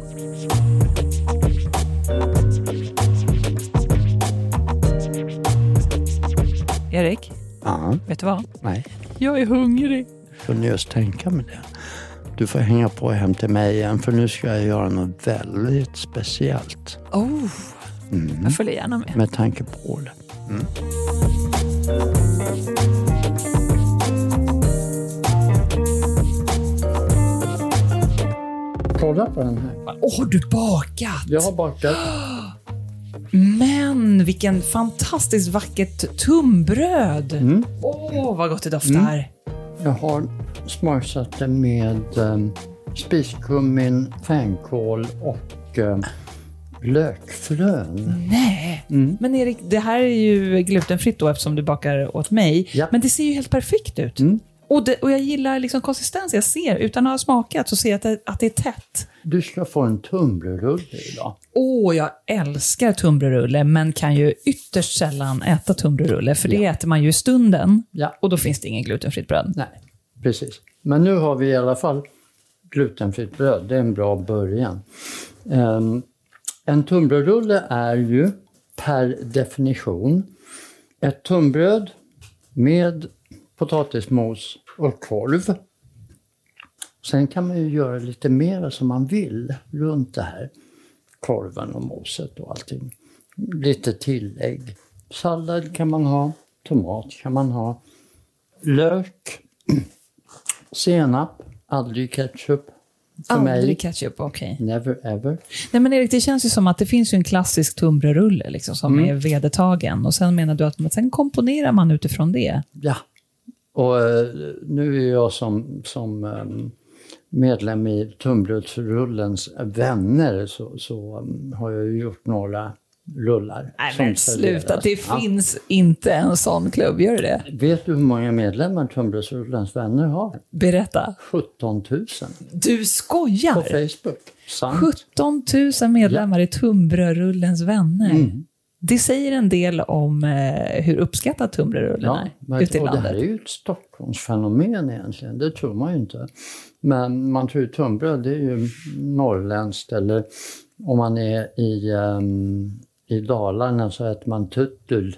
Erik, ja. vet du vad? Nej. Jag är hungrig. Jag kunde just tänka mig det. Du får hänga på hem till mig igen för nu ska jag göra något väldigt speciellt. Oh, mm. Jag följer gärna med. Med tanke på det. Mm. Kolla på den här. Åh, oh, har du bakat? Jag har bakat. Men vilken fantastiskt vackert tunnbröd! Åh, mm. oh, vad gott det doftar! Mm. Jag har smaksatt det med um, spiskummin, fänkål och um, lökfrön. Nej! Mm. Men Erik, det här är ju glutenfritt då eftersom du bakar åt mig. Ja. Men det ser ju helt perfekt ut. Och, det, och jag gillar liksom konsistens. Jag ser, utan att ha smakat, så ser jag att det, att det är tätt. Du ska få en tunnbrödsrulle idag. Åh, oh, jag älskar tunnbrödsrulle, men kan ju ytterst sällan äta tunnbrödsrulle, för det ja. äter man ju i stunden. Ja. Och då finns det ingen glutenfritt bröd. Nej, precis. Men nu har vi i alla fall glutenfritt bröd. Det är en bra början. Um, en tunnbrödsrulle är ju per definition ett tunnbröd med potatismos och korv. Sen kan man ju göra lite mer som man vill runt det här. Korven och moset och allting. Lite tillägg. Sallad kan man ha, tomat kan man ha, lök, senap, aldrig ketchup. Aldrig mig. ketchup, okej. Okay. Never ever. Nej men Erik, det känns ju som att det finns en klassisk tunnbrödsrulle liksom, som mm. är vedertagen. Och sen menar du att sen komponerar man utifrån det? Ja, och eh, nu är jag som, som ehm, medlem i Tunnbrödsrullens vänner så, så um, har jag gjort några rullar. Nej men sluta, det ja. finns inte en sån klubb, gör det Vet du hur många medlemmar Tunnbrödsrullens vänner har? Berätta. 17 000. Du skojar? På Facebook. Sant. 17 000 medlemmar ja. i Tunnbrödsrullens vänner. Mm. Det säger en del om eh, hur uppskattad tunnbrödsrullen ja, är ute i landet. Det här är ju ett Stockholmsfenomen egentligen, det tror man ju inte. Men man tror ju tunnbröd, det är ju norrländskt eller om man är i, um, i Dalarna så äter man tuttul.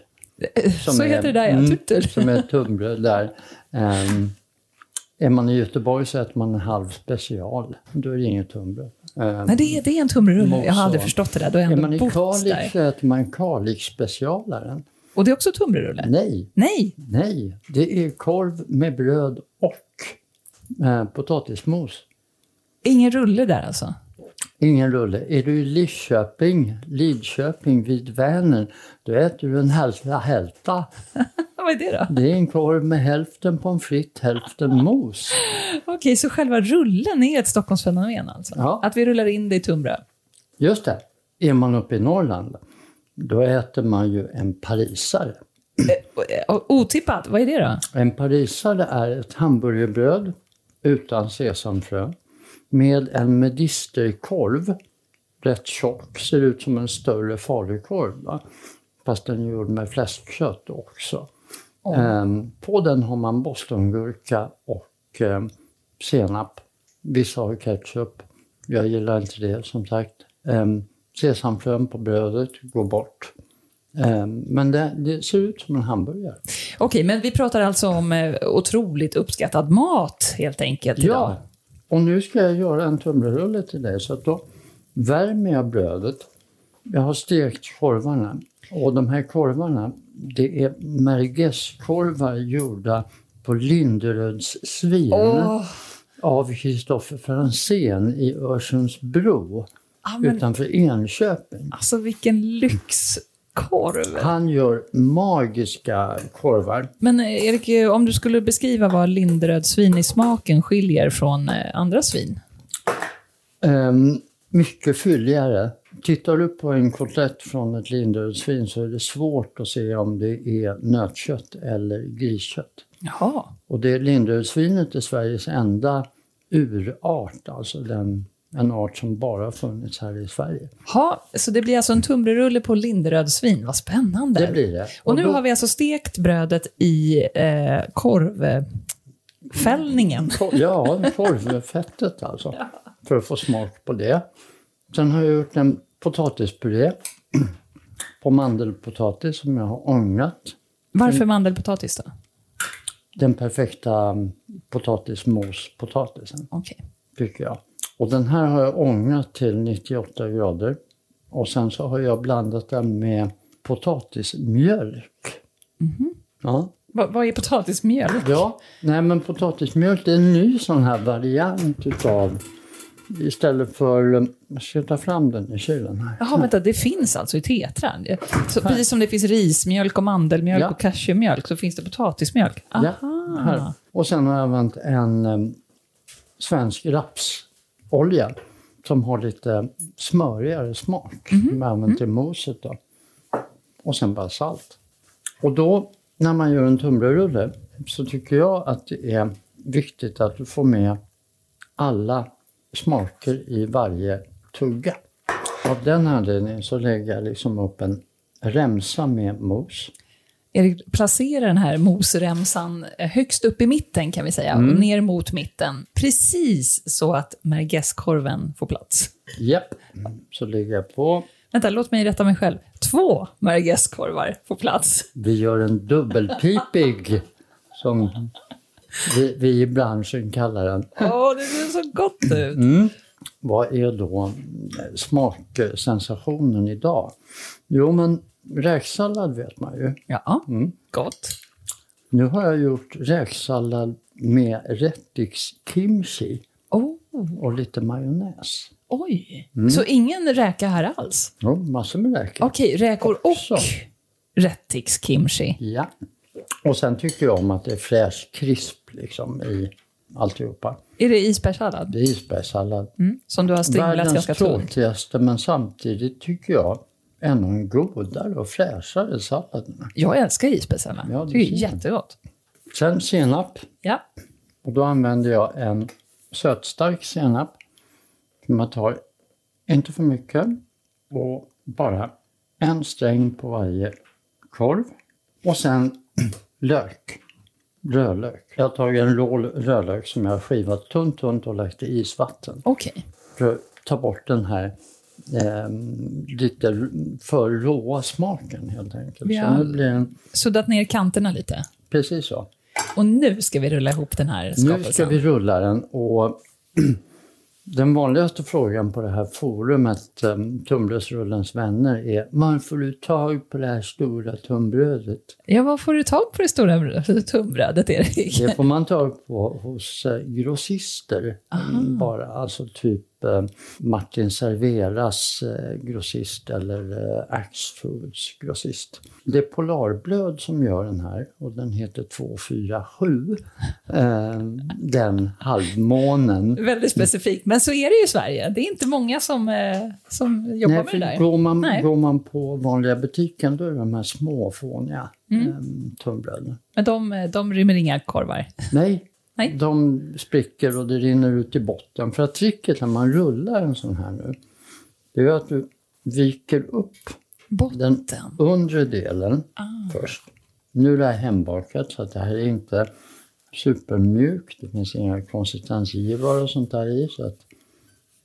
Så är, heter det där ja, mm, tuttul. Som är tunnbröd där. Um, är man i Göteborg så äter man en halv special. Då är det inget tunnbröd. Um, Nej, det är, det är en tunnbrödsrulle. Jag har aldrig förstått det där. Då är, är man i Kalix så äter man Kalix-specialaren. Och det är också tunnbrödsrulle? Nej. Nej. Nej, det är korv med bröd och eh, potatismos. Ingen rulle där alltså? Ingen rulle. Är du i Lidköping, Lidköping vid Vänern, då äter du en hälta hälta. Vad är det då? Det är en korv med hälften pommes frites, hälften mos. Okej, okay, så själva rullen är ett Stockholmsfenomen alltså? Ja. Att vi rullar in det i tunnbröd? Just det. Är man uppe i Norrland, då äter man ju en parisare. Eh, otippat, vad är det då? En parisare är ett hamburgerbröd utan sesamfrö med en medisterkorv, rätt tjock, ser ut som en större falukorv. Va? Fast den är gjord med fläskkött också. Um, på den har man bostongurka och um, senap. Vissa har ketchup. Jag gillar inte det som sagt. Um, sesamfrön på brödet går bort. Men det, det, ser ut som en hamburgare. Okej, men vi pratar alltså om eh, otroligt uppskattad mat helt enkelt idag. Ja, och nu ska jag göra en tunnbrödsrulle till dig. Så att då värmer jag brödet. Jag har stekt korvarna Och de här korvarna, det är merguezkorvar gjorda på Linderöds svin av Kristoffer Franzén i Örsundsbro Ja, men, utanför Enköping. alltså vilken lyxkorv! Han gör magiska korvar. Men eh, Erik, eh, om du skulle beskriva vad Linderöd svin i smaken skiljer från eh, andra svin? Ehm, mycket fylligare. Tittar du på en kotlett från ett Linderödsvin så är det svårt att se om det är nötkött eller griskött. Jaha. Och det Linderödsvinet är Sveriges enda urart, alltså den, en art som bara funnits här i Sverige. Ha, så det blir alltså en tunnbrödsrulle på Linderöd svin. Vad spännande. Det blir det. Och nu då- har vi alltså stekt brödet i eh, korvfällningen. Ko- Ja, korvfettet alltså. För att få smak på det. Sen har jag gjort en potatispuré på mandelpotatis som jag har ångat. Varför mandelpotatis då? Den perfekta mm, potatismospotatisen, Okej. tycker jag. Och den här har jag ångat till 98 grader. Och sen så har jag blandat den med potatismjölk. Ja. Va- vad är potatismjöl? Ja, nej men potatismjölk är en ny sån här variant utav istället för, jag ska ta fram den i kylen här. Jaha, vänta, det finns alltså i tetran? Så precis som det finns rismjölk och mandelmjölk Ja. och cashewmjölk så finns det potatismjölk? Ja, Aha. här. Och sen har jag använt en em, svensk rapsolja som har lite smörigare smak. Som jag använt till moset då. Och sen bara salt. Och då när man gör en tunnbrödsrulle så tycker jag att det är viktigt att du får med alla smaker i varje tugga. Av den anledningen så lägger jag liksom upp en remsa med mos. Erik, placera den här mosremsan eh, högst upp i mitten kan vi säga, Mm. och ner mot mitten. Precis så att merguezkorven får plats. Japp, så lägger jag på. Vänta, låt mig rätta mig själv. Två merguezkorvar får plats. Vi gör en dubbelpipig som vi, vi i branschen kallar den. Åh, det ser så gott ut. Mm. Vad är då smaksensationen idag? Jo, men räksallad vet man ju. Ja, Mm. gott. Nu har jag gjort räksallad med rättix-kimchi Oh, och lite majonnäs. oj. Mm. Så ingen räka här alls? Jo, massor med räkor. Okej, räkor Också. och rättix kimchi. Ja. Och sen tycker jag om att det är fräsch krisp liksom i alltihopa. Är det isbergssallad? Det är isbergssallad. Mm, som du har strimlat Världens ganska tunt. tråkigaste men samtidigt tycker jag en godare och fräschare sallad. Jag älskar isbergssallad. Ja, det det är jättegott. Sen senap. Ja. Och då använder jag en sötstark senap. Man tar inte för mycket och bara en sträng på varje korv. Och sen lök. Rödlök. Jag har tagit en rå rödlök som jag har skivat tunt, tunt och lagt i isvatten. Okej. för att ta bort den här eh, lite för råa smaken helt enkelt. Ja. Så nu blir den Suddat ner kanterna lite. precis så. Och nu ska vi rulla ihop den här skapelsen. Nu ska vi rulla den och den vanligaste frågan på det här forumet, um, Tunnbrödsrullens vänner, är var får du tag på det här stora tunnbrödet? Ja, vad får du tag på det stora tunnbrödet, Erik? Det får man tag på hos eh, grossister mm, bara, alltså typ eh, Martin Serveras eh, grossist eller eh, Axfoods grossist. Det är Polarblöd som gör den här och den heter 247. Eh, den halvmånen. Väldigt specifikt. Men så är det ju i Sverige. Det är inte många som, eh, som jobbar Nej, med det där. går, man, Nej. går man på vanliga butiken då är det de här små fåniga Mm. eh, tunnbröden. Men de, eh, de rymmer inga korvar. Nej, Nej. de spricker och det rinner ut i botten. För att tricket när man rullar en sån här nu, det är att du viker upp den Botten. undre delen Ah. först. Nu är det här hembakat så att det här är inte supermjukt. Det finns inga konsistensgivare och sånt där i så att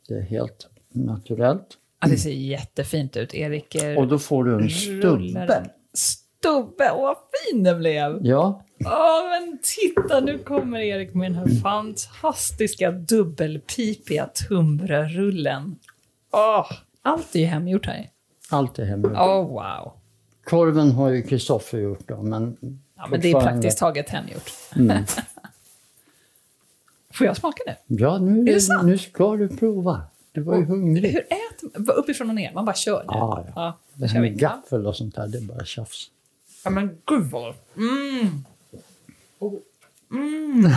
det är helt naturellt. Ja, det ser jättefint ut. Erik Och då får du en stubbe. den. Stubbe! Åh, vad fin den blev! Ja, Åh, men titta, nu kommer Erik med den här fantastiska dubbelpipiga tunnbrödsrullen. Åh, allt är ju hemgjort här. allt är hemgjort. Åh, wow. Korven har ju Kristoffer gjort då, men... Ja, men det är praktiskt taget hemgjort. Mm. Får jag smaka nu? Ja, nu, Är det sant? nu ska du prova. Du var ju hungrig. Hur äter man? Uppifrån och ner? Man bara kör nu? Ja, ja. ja Det här med gaffel och sånt där, det är bara tjafs. Ja, men gud vad... Mm. Och, mm.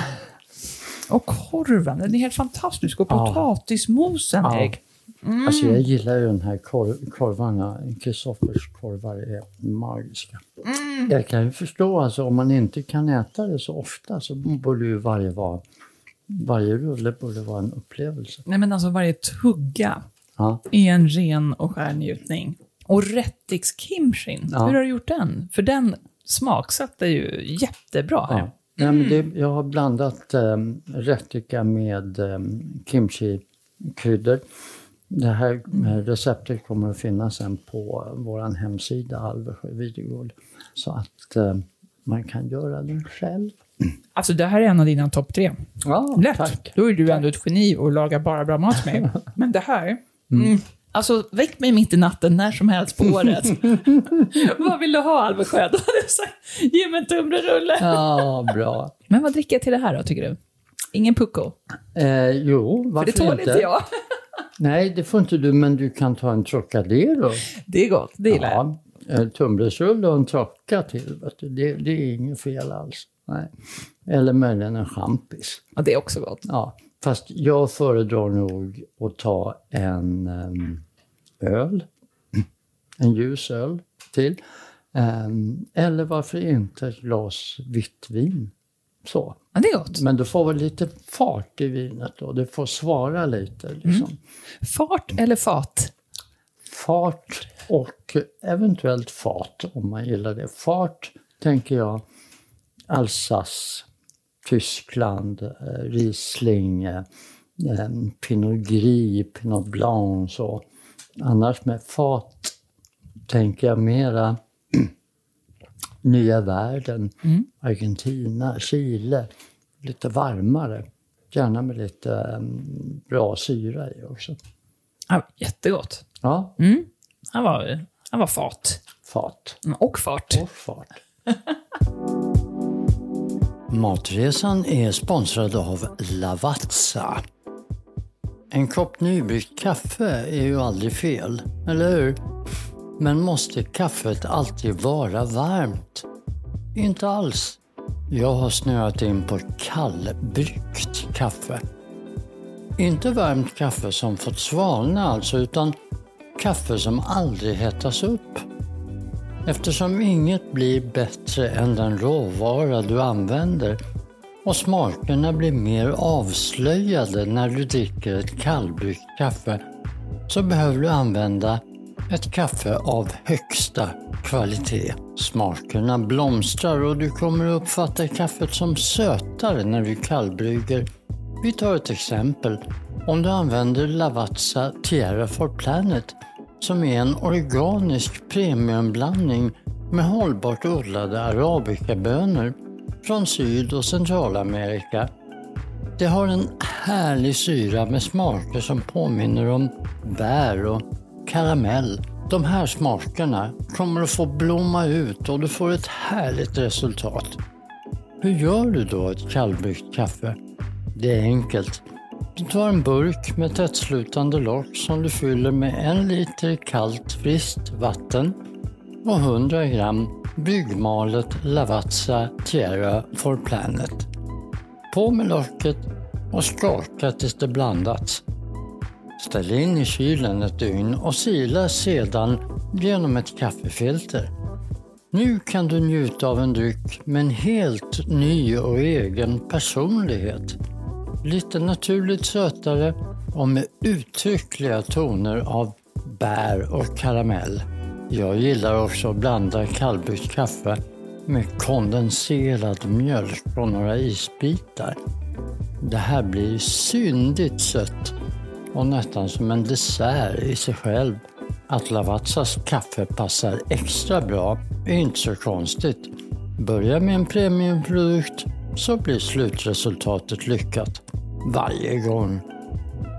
och korven, den är helt fantastisk. Och Ja. potatismosen, Ja. Erik. Alltså jag gillar ju den här korv, korvarna. Kristoffers korvar är magiska. Jag kan ju förstå, alltså, om man inte kan äta det så ofta så borde ju varje, vara, varje rulle borde vara en upplevelse. Nej, men alltså varje tugga Ja. är en ren och skär njutning. Och rättix kimchin, Ja. hur har du gjort den? För den smaksatte ju jättebra här. Ja. Nej, men det, jag har blandat um, rättika med um, kimchi-kryddor. Det här receptet kommer att finnas sen på vår hemsida Alversjö Videgård. Så att eh, man kan göra den själv. Alltså det här är en av dina topp tre. Ja, Lätt. tack. Då är du ändå ett geni och lagar bara bra mat med. Men det här... Mm. Alltså, väck mig mitt i natten när som helst på året. vad vill du ha, Alvesjö? Då hade jag sagt, ge mig en tunnbrödsrulle. Ja, bra. Men vad dricker jag till det här då, tycker du? Ingen pucko? Eh, jo, För varför det tål inte jag. Nej, det får inte du, men du kan ta en Trocadero. Det är gott, det gillar jag. Ja, en tunnbrödsrulle och en trocka till. Vet du. Det, det är inget fel alls. Nej. Eller möjligen en champis. Ja, det är också gott. Ja, fast jag föredrar nog att ta en em, öl, en ljus öl till. Em, eller varför inte ett glas vitt vin. Så. Ja, det är gott. Men det får vara lite fart i vinet då. Det får svara lite. Liksom. Fart eller fat? Fart och eventuellt fat om man gillar det. Fart tänker jag Alsace, Tyskland, eh, Riesling, eh, eh, Pinot Gris, Pinot Blanc så. Annars med fat tänker jag mera nya världen, Argentina, Chile, lite varmare. Gärna med lite eh, bra syra i också. Ja, jättegott. Ja, Mm. Han, var, han var fat. fat. Mm, Och fart. och fart. Matresan är sponsrad av Lavazza. En kopp nybryggt kaffe är ju aldrig fel, eller hur? Men måste kaffet alltid vara varmt? Inte alls. Jag har snöat in på kallbryggt kaffe. Inte varmt kaffe som fått svalna alltså, utan kaffe som aldrig hettas upp. Eftersom inget blir bättre än den råvara du använder och smakerna blir mer avslöjade när du dricker ett kallbryggt kaffe så behöver du använda ett kaffe av högsta kvalitet. Smakerna blomstrar och du kommer att uppfatta kaffet som sötare när du kallbrygger. Vi tar ett exempel. Om du använder Lavazza Tierra for Planet som är en organisk premiumblandning med hållbart odlade arabikabönor från Syd och Centralamerika. Det har en härlig syra med smaker som påminner om bär och karamell. De här smakerna kommer att få blomma ut och du får ett härligt resultat. Hur gör du då ett kallbryggt kaffe? Det är enkelt. Du tar en burk med tättslutande lock som du fyller med en liter kallt friskt vatten och 100 gram byggmalet Lavazza Tierra for Planet. På med locket och skaka tills det blandats. Ställ in i kylen ett dygn och sila sedan genom ett kaffefilter. Nu kan du njuta av en dryck med en helt ny och egen personlighet. Lite naturligt sötare och med uttryckliga toner av bär och karamell. Jag gillar också att blanda kallbryggt kaffe med kondenserad mjölk och några isbitar. Det här blir syndigt sött och nästan som en dessert i sig själv. Att Lavazzas kaffe passar extra bra är inte så konstigt. Börja med en premiumprodukt så blir slutresultatet lyckat. Varje gång.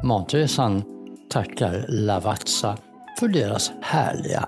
Matresan tackar Lavazza för deras härliga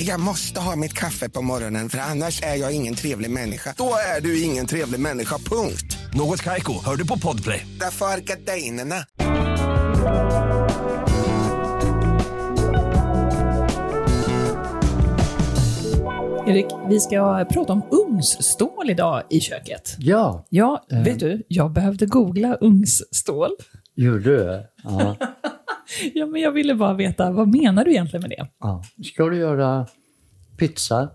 Jag måste ha mitt kaffe på morgonen för annars är jag ingen trevlig människa. Då är du ingen trevlig människa, punkt. Något Kaiko, hör du på Podplay. Därför är gardinerna. Erik, vi ska prata om ugnsstål idag i köket. Ja, Ja, Eh. vet du, jag behövde googla ugnsstål. gjorde du? Ja. Ja, men jag ville bara veta, vad menar du egentligen med det? ja. Ska du göra pizza?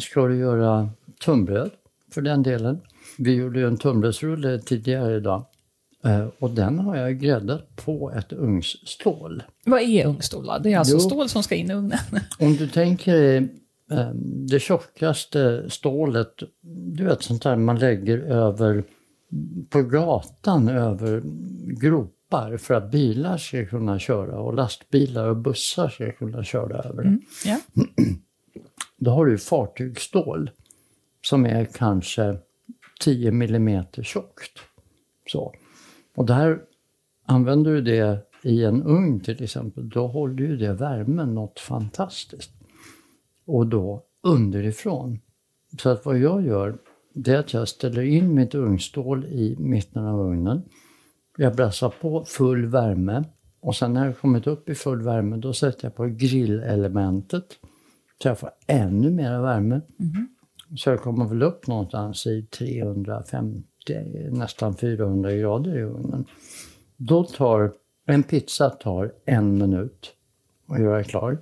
Ska du göra tunnbröd för den delen? Vi gjorde ju en tunnbrödsrulle tidigare idag. Eh, Och den har jag gräddat på ett ugnsstål. Vad är ugnsstål då? Det är alltså Jo. stål som ska in i ugnen. Om du tänker eh, det tjockaste stålet, du vet sånt där man lägger över på gatan över gropar för att bilar ska kunna köra och lastbilar och bussar ska kunna köra över. Ja. Då har du fartygsstål som är kanske 10 millimeter tjockt. Så. Och där använder du det i en ugn till exempel, då håller ju det värmen något fantastiskt. Och då underifrån. Så att vad jag gör, det är att jag ställer in mitt ugnsstål i mitten av ugnen. Jag brassar på full värme och sen när jag kommit upp i full värme då sätter jag på grillelementet så jag får ännu mer värme. Så jag kommer väl upp någonstans i 350, nästan 400 grader i ugnen. Då tar, en pizza tar en minut att göra klar.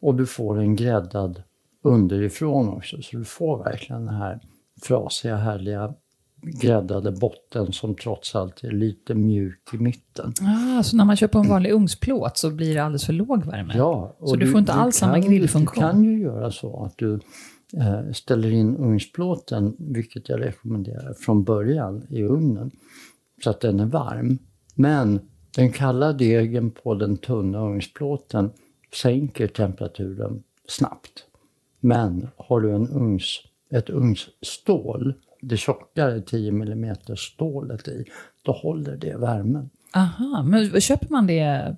Och du får en gräddad underifrån också, så du får verkligen den här frasiga, härliga gräddade botten som trots allt är lite mjuk i mitten. Ah, så när man köper en vanlig ugnsplåt så blir det alldeles för låg värme? Ja, Så du får inte alls samma grillfunktion? Du kan ju göra så att du eh, ställer in ugnsplåten, vilket jag rekommenderar, från början i ugnen. Så att den är varm. Men den kalla degen på den tunna ugnsplåten sänker temperaturen snabbt. Men har du en ugns, ett ugnsstål, det tjockare 10 mm stålet i, då håller det värmen. Aha, men köper man det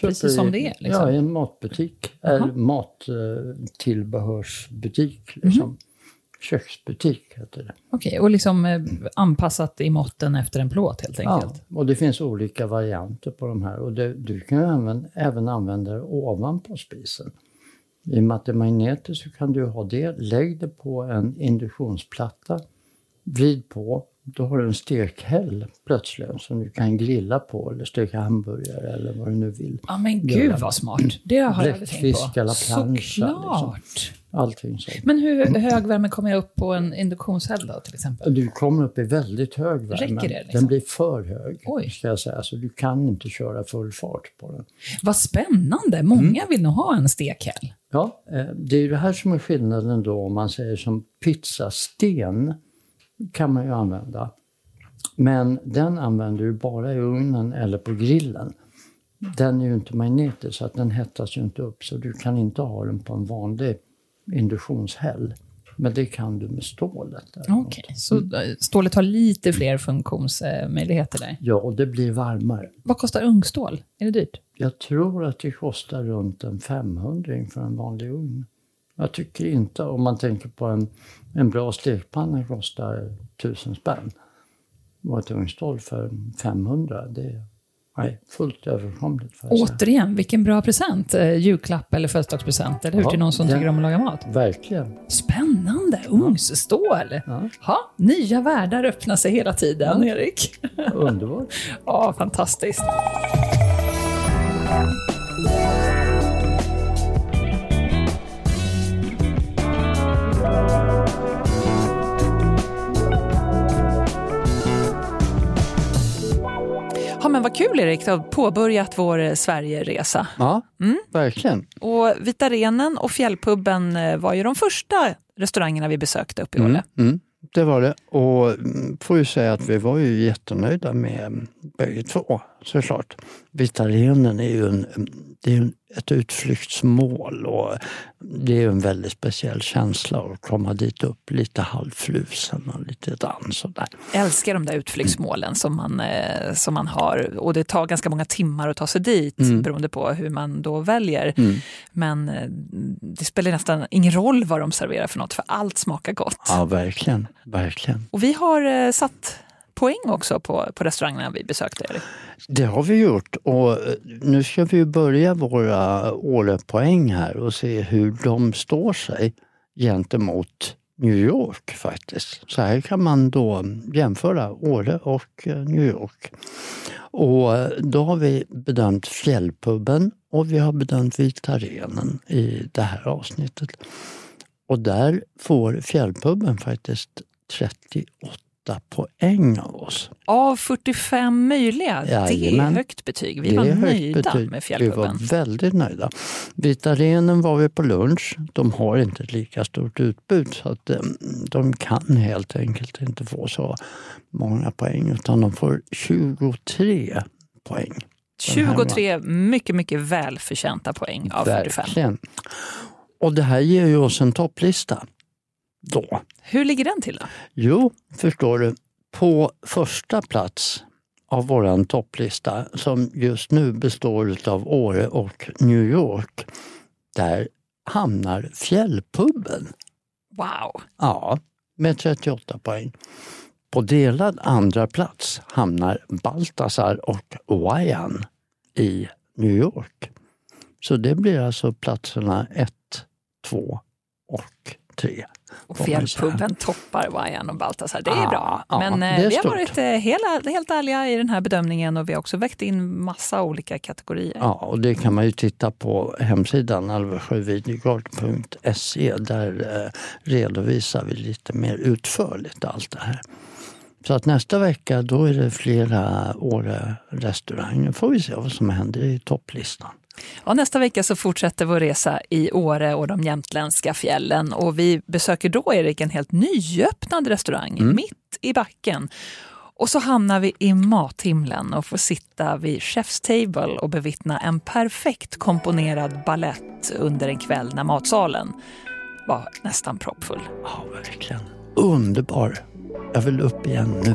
precis Köper som i- det är? Liksom? Ja, i en matbutik. Eller mattillbehörsbutik. Mhm. Liksom. Köksbutik heter det. Okej, och liksom eh, anpassat i måtten efter en plåt helt Ja, enkelt? och det finns olika varianter på de här. Och det, du kan även, även använda det ovanpå spisen. I och med att det är magneter så kan du ha det. Lägg det på en induktionsplatta. Vrid på. Då har du en stekhäll plötsligt som du kan grilla på eller steka hamburgare eller vad du nu vill. Ja, men gud göra. vad smart. Det har jag aldrig tänkt på. eller plancha, liksom. Såklart. Allting sånt. Men hur hög värme kommer jag upp på en induktionshäll då till exempel? Du kommer upp i väldigt hög värme. Räcker det, liksom? Den blir för hög, Oj. ska jag säga. Så du kan inte köra full fart på den. Vad spännande! Många Mm. vill nog ha en stekhäll. Ja, eh, det är ju det här som är skillnaden då om man säger som pizzasten kan man ju använda. Men den använder du bara i ugnen eller på grillen. Den är ju inte magnetisk så att den hettas ju inte upp så du kan inte ha den på en vanlig induktionshäll. Men det kan du med stålet. Okej, så eh, stålet har lite fler funktionsmöjligheter där. Ja, och det blir varmare. Vad kostar ugnsstål? Är det dyrt? Jag tror att det kostar runt en 500 för en vanlig ugn. Jag tycker inte, om man tänker på en, en bra stekpanna kostar 1000 spänn. Och ett ugnsstål för 500, det är nej, fullt överkomligt. För Återigen, vilken bra present. Eh, julklapp eller födelsedagspresent, eller hur? Ja, till någon som den- tycker om att laga mat. Verkligen. Spännande! Ugnsstål! Ja. Ha, nya världar öppnar sig hela tiden, Ja. Erik. Underbart. Ja, fantastiskt. Men vad kul Erik, du har påbörjat vår eh, Sverigeresa. Ja, verkligen. Och Vita Renen och Fjällpubben eh, var ju de första restaurangerna vi besökte uppe i Åle. Mm. det var det. Och mm, får ju säga att vi var ju jättenöjda med bägge två, såklart. Vitarenen är ju en, det är ett utflyktsmål och det är en väldigt speciell känsla att komma dit upp lite halvflusen och lite dans och där. Jag älskar de där utflyktsmålen som man, eh, som man har och det tar ganska många timmar att ta sig dit Mm. beroende på hur man då väljer. Mm. Men eh, det spelar nästan ingen roll vad de serverar för något för allt smakar gott. Ja, verkligen. verkligen. Och vi har eh, satt poäng också på, på restaurangerna vi besökte. Erik. Det har vi gjort och eh, nu ska vi börja våra Åre-poäng här och se hur de står sig gentemot New York faktiskt. Så här kan man då jämföra Åre och eh, New York. Och eh, då har vi bedömt Fjällpubben och vi har bedömt Vita Renen i det här avsnittet. Och där får Fjällpubben faktiskt 38 poäng av oss. Av 45 möjliga, det är Jajamän. högt betyg. Vi Det var nöjda betyg. med Vi Fjällpubben. var väldigt nöjda. Vita Renen var vi på lunch. De har inte ett lika stort utbud så att eh, de kan helt enkelt inte få så många poäng utan de får 23 poäng. Den här var- 23 mycket, mycket välförtjänta poäng av 45. Verkligen. Och det här ger ju oss en topplista. Då. Hur ligger den till då? Jo, förstår du. På första plats av våran topplista som just nu består av Åre och New York, där hamnar Fjällpubben. Wow! Ja, med 38 poäng. På delad andra plats hamnar Baltasar och Wayan i New York. Så det blir alltså platserna 1, 2 och 3. Och Fjällpubben toppar Wajan och Baltasar. Det är Ja, bra. ja, Men eh, är vi har varit eh, hela, helt ärliga i den här bedömningen och vi har också väckt in massa olika kategorier. Ja, och det kan man ju titta på hemsidan alvasjövidegård.se. Där eh, redovisar vi lite mer utförligt allt det här. Så att nästa vecka då är det flera Åre-restauranger. får vi se vad som händer i topplistan. Ja, nästa vecka så fortsätter vår resa i Åre och de jämtländska fjällen och vi besöker då, Erik, en helt nyöppnad restaurang Mm. mitt i backen. Och så hamnar vi i mathimlen och får sitta vid Chef's Table och bevittna en perfekt komponerad ballett under en kväll när matsalen var nästan proppfull. Ja, verkligen. Underbar. Jag vill upp igen nu.